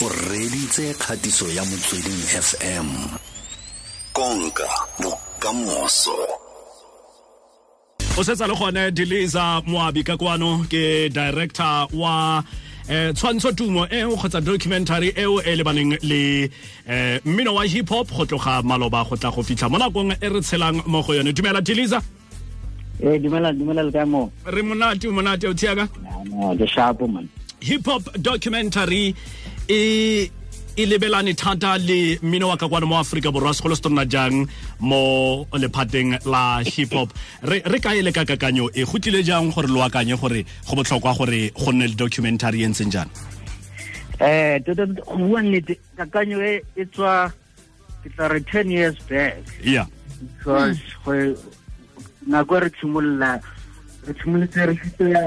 o reditse kgatiso ya motsweding fm konka bokamoso. O setsa le gone deliza moabi ka kwano ke director wa eh tshwantsho tumo e o kgotsa documentary eo e lebaneng le eh mmino wa hip hop go tloga maloba go tla go fitlha mo nakong e re tshelang mo go yone. Dumela deliza Eh dumela dumela le ka mo. re monate o monate o thiaka? No, the sharp man. hip hop documentary e e lebelane thata le mmino wa ka kwana mo aforika borwa segolo se tonna jang mo lephateng la hip hop re re ka ele ka kakanyo? E go tlile jang gore lo akanye gore go botlhokwa gore go nne le documentary e ntseng jana Eh to to go bua nnete kakanyo e e tswa ke tla re 10 years back. Yeah. Because go nako e re tshimolola re tshimoletse re fitola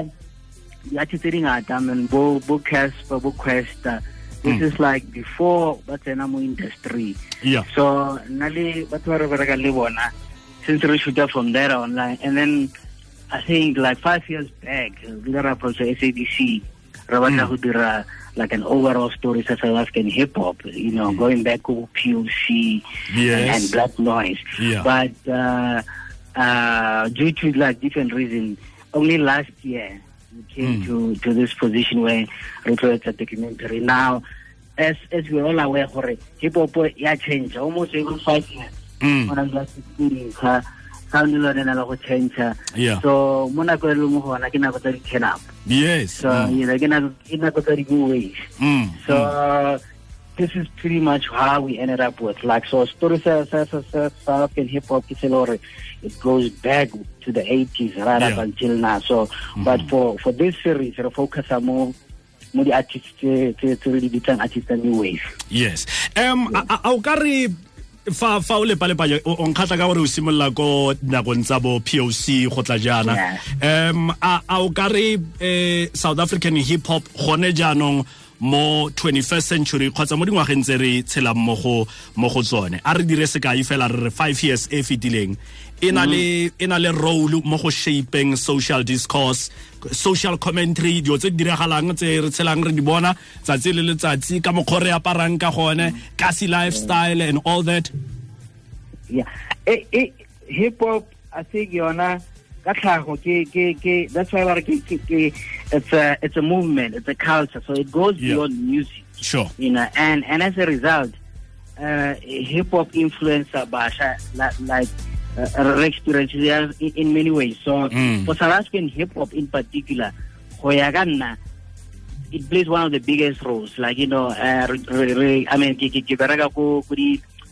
diati tse dingata men bo bo casper bo questa this is like before ba tsena mo industry. Yeah. So nna le batho ba re bereka le bona since re shoota from there online. And then i think like five years back we got approach SABC re batla go dira like an overall story sa South African hip hop you know going back to POC Yes. and Black Noise. Yeah. but uh, uh, due to like different reasons only last year came to to this position where we created a documentary. Now as as we're all aware gore hip hop ya change almost every five years Mm. go na le ka sound le lone la go change Yeah. so mo nako e le mo gona ke nako tsa di turn up. Yes. So you know ke nako ke nako tsa di giveaways Mm. so this is pretty much how we ended up with like so story sa sa sa sa South African hip hop it goes back to the 80s right up until now. So but for for this series re focus mo mo di artists tse re di bitsang artists tsa new wave yes. Um a o ka re fa fa o le palepanya o o nkgatla ka gore o simolola ko nakong tsa bo POC go tla jana um a a o ka re eh, South African hip hop gone jaanong mo 21st century kgotsa mo dingwageng tse re tshelang mo go mo go tsone. A re dire sekai fela re re 5 years e fetileng. E na le e role mo go shaping social discourse social commentary dio tse di diragalang tse re tshelang re di bona tsatsi le letsatsi ka mokgwa re aparang ka gone kasi lifestyle and all that. Yeah. Hip hop i think yona ka tlhago ke ke ke that's why ke ke it's a it's a movement it's a culture so it goes Yeah. beyond music sure you know and and as a result uh hip hop influencer basha like, like uh, experience in, in many ways so Mm. for South African hip hop in particular go ya ka nna it plays one of the biggest roles. Like you know, uh, I mean,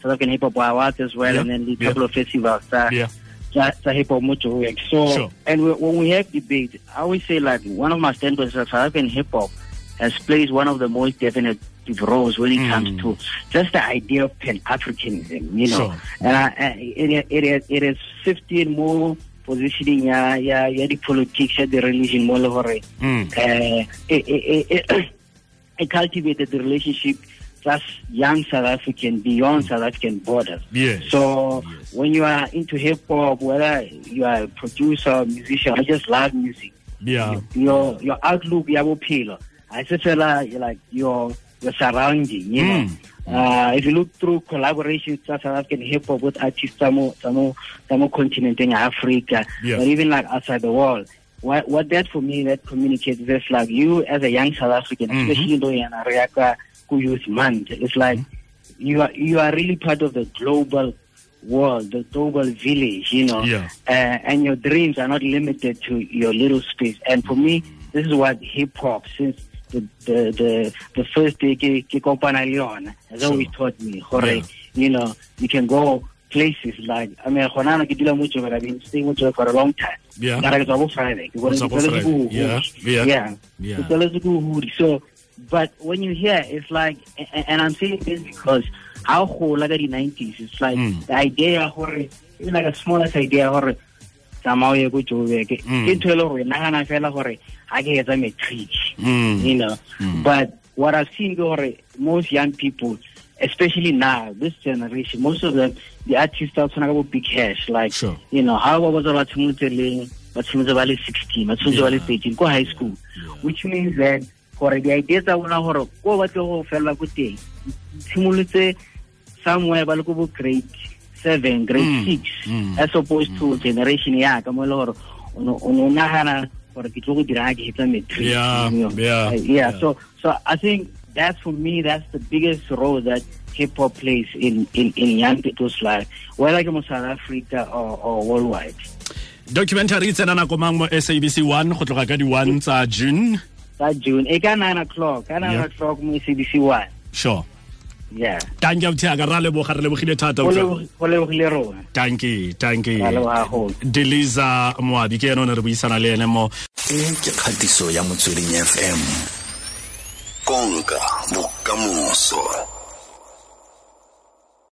South African Hip Hop Awards as well, Yeah, and then the yeah. couple of festivals. Uh, yeah tsa tsa hip hop mo Joburg. So, Sure. and we, when we have debate, I always say like one of my standpoints is South African hip hop has played one of the most definitive roles when it Mm. comes to just the idea of Pan Africanism. You know, Sure. and I, I, it it is it is shifting more positioning ya ya ya the politics ya the religion le gore Mm. uh, it, it, it, it cultivated the relationship just young South African beyond South African borders. Yes. So Yes. when you are into hip hop, whether you are a producer, musician, I just love music, yeah your your outlook, ya bophelo, I just feel like like your your surrounding, you know. Mm. Uh, if you look through collaborations with South African hip hop with artists some some some continent in Africa, Yeah. or even like outside the world. What what that for me that communicates this like you as a young South African, Mhm. especially though in Ariaka Youth Month, it's like you are you are really part of the global world, the global village, you know. Yeah. Uh, and your dreams are not limited to your little space. And for me, this is what hip hop since the the the, the first day ke ke kopana le yona has always taught me gore Yeah. you know you can go places like I mean gona na ke dula mo Joburg I've been staying mo Joburg for a long time Yeah. Mara ke tswa bo Friday ke bona ke bo tswaletse Friday. ko Yeah. Yeah. yeah Yeah. ke tswaletse ko Hood. so but when you hear it's like and, I'm saying this because how gola ka di 90s it's like Mm. the idea gore even like a smallest idea gore tsamao ye ko Joburg ke ke ntho e le gore nagana fela gore ga ke etsa matric Mm. you know. Mm. But what I've seen, or most young people, especially now, this generation, most of them, the artists are talking about big cash. Like, Sure. you know, how was about Tumuteling, but Tumutabali 16, but Tumutabali Yeah. 13, go high school, which means that gore di-idea tsa bona gore ko batle go felela ko teng somewhere ba le ko bo grade seven grade Mm, six mm. as opposed to generation ya ka mo e le gore o ne o nagana gore ke tlo go dira ga ke hetsa matric Yeah, you know. yeah, Uh, yeah. so so i think that's for me that's the biggest role that hip hop plays in in in young people's life whether mo south africa or, or worldwide documentary tsena nako mang mo sabc 1 go tloga ka di-1 tsa june ka june. E ka nine o'clock ka nine Yeah. o'clock mo cbc one. Sure. Yeah. Tanki abuthaka ra leboga re lebogile thata go lebogile rona. Leboga gagolo. deliza moabi ke ene o ne re buisana le ene mo e ke kgatiso ya motsweding fm konka bokamoso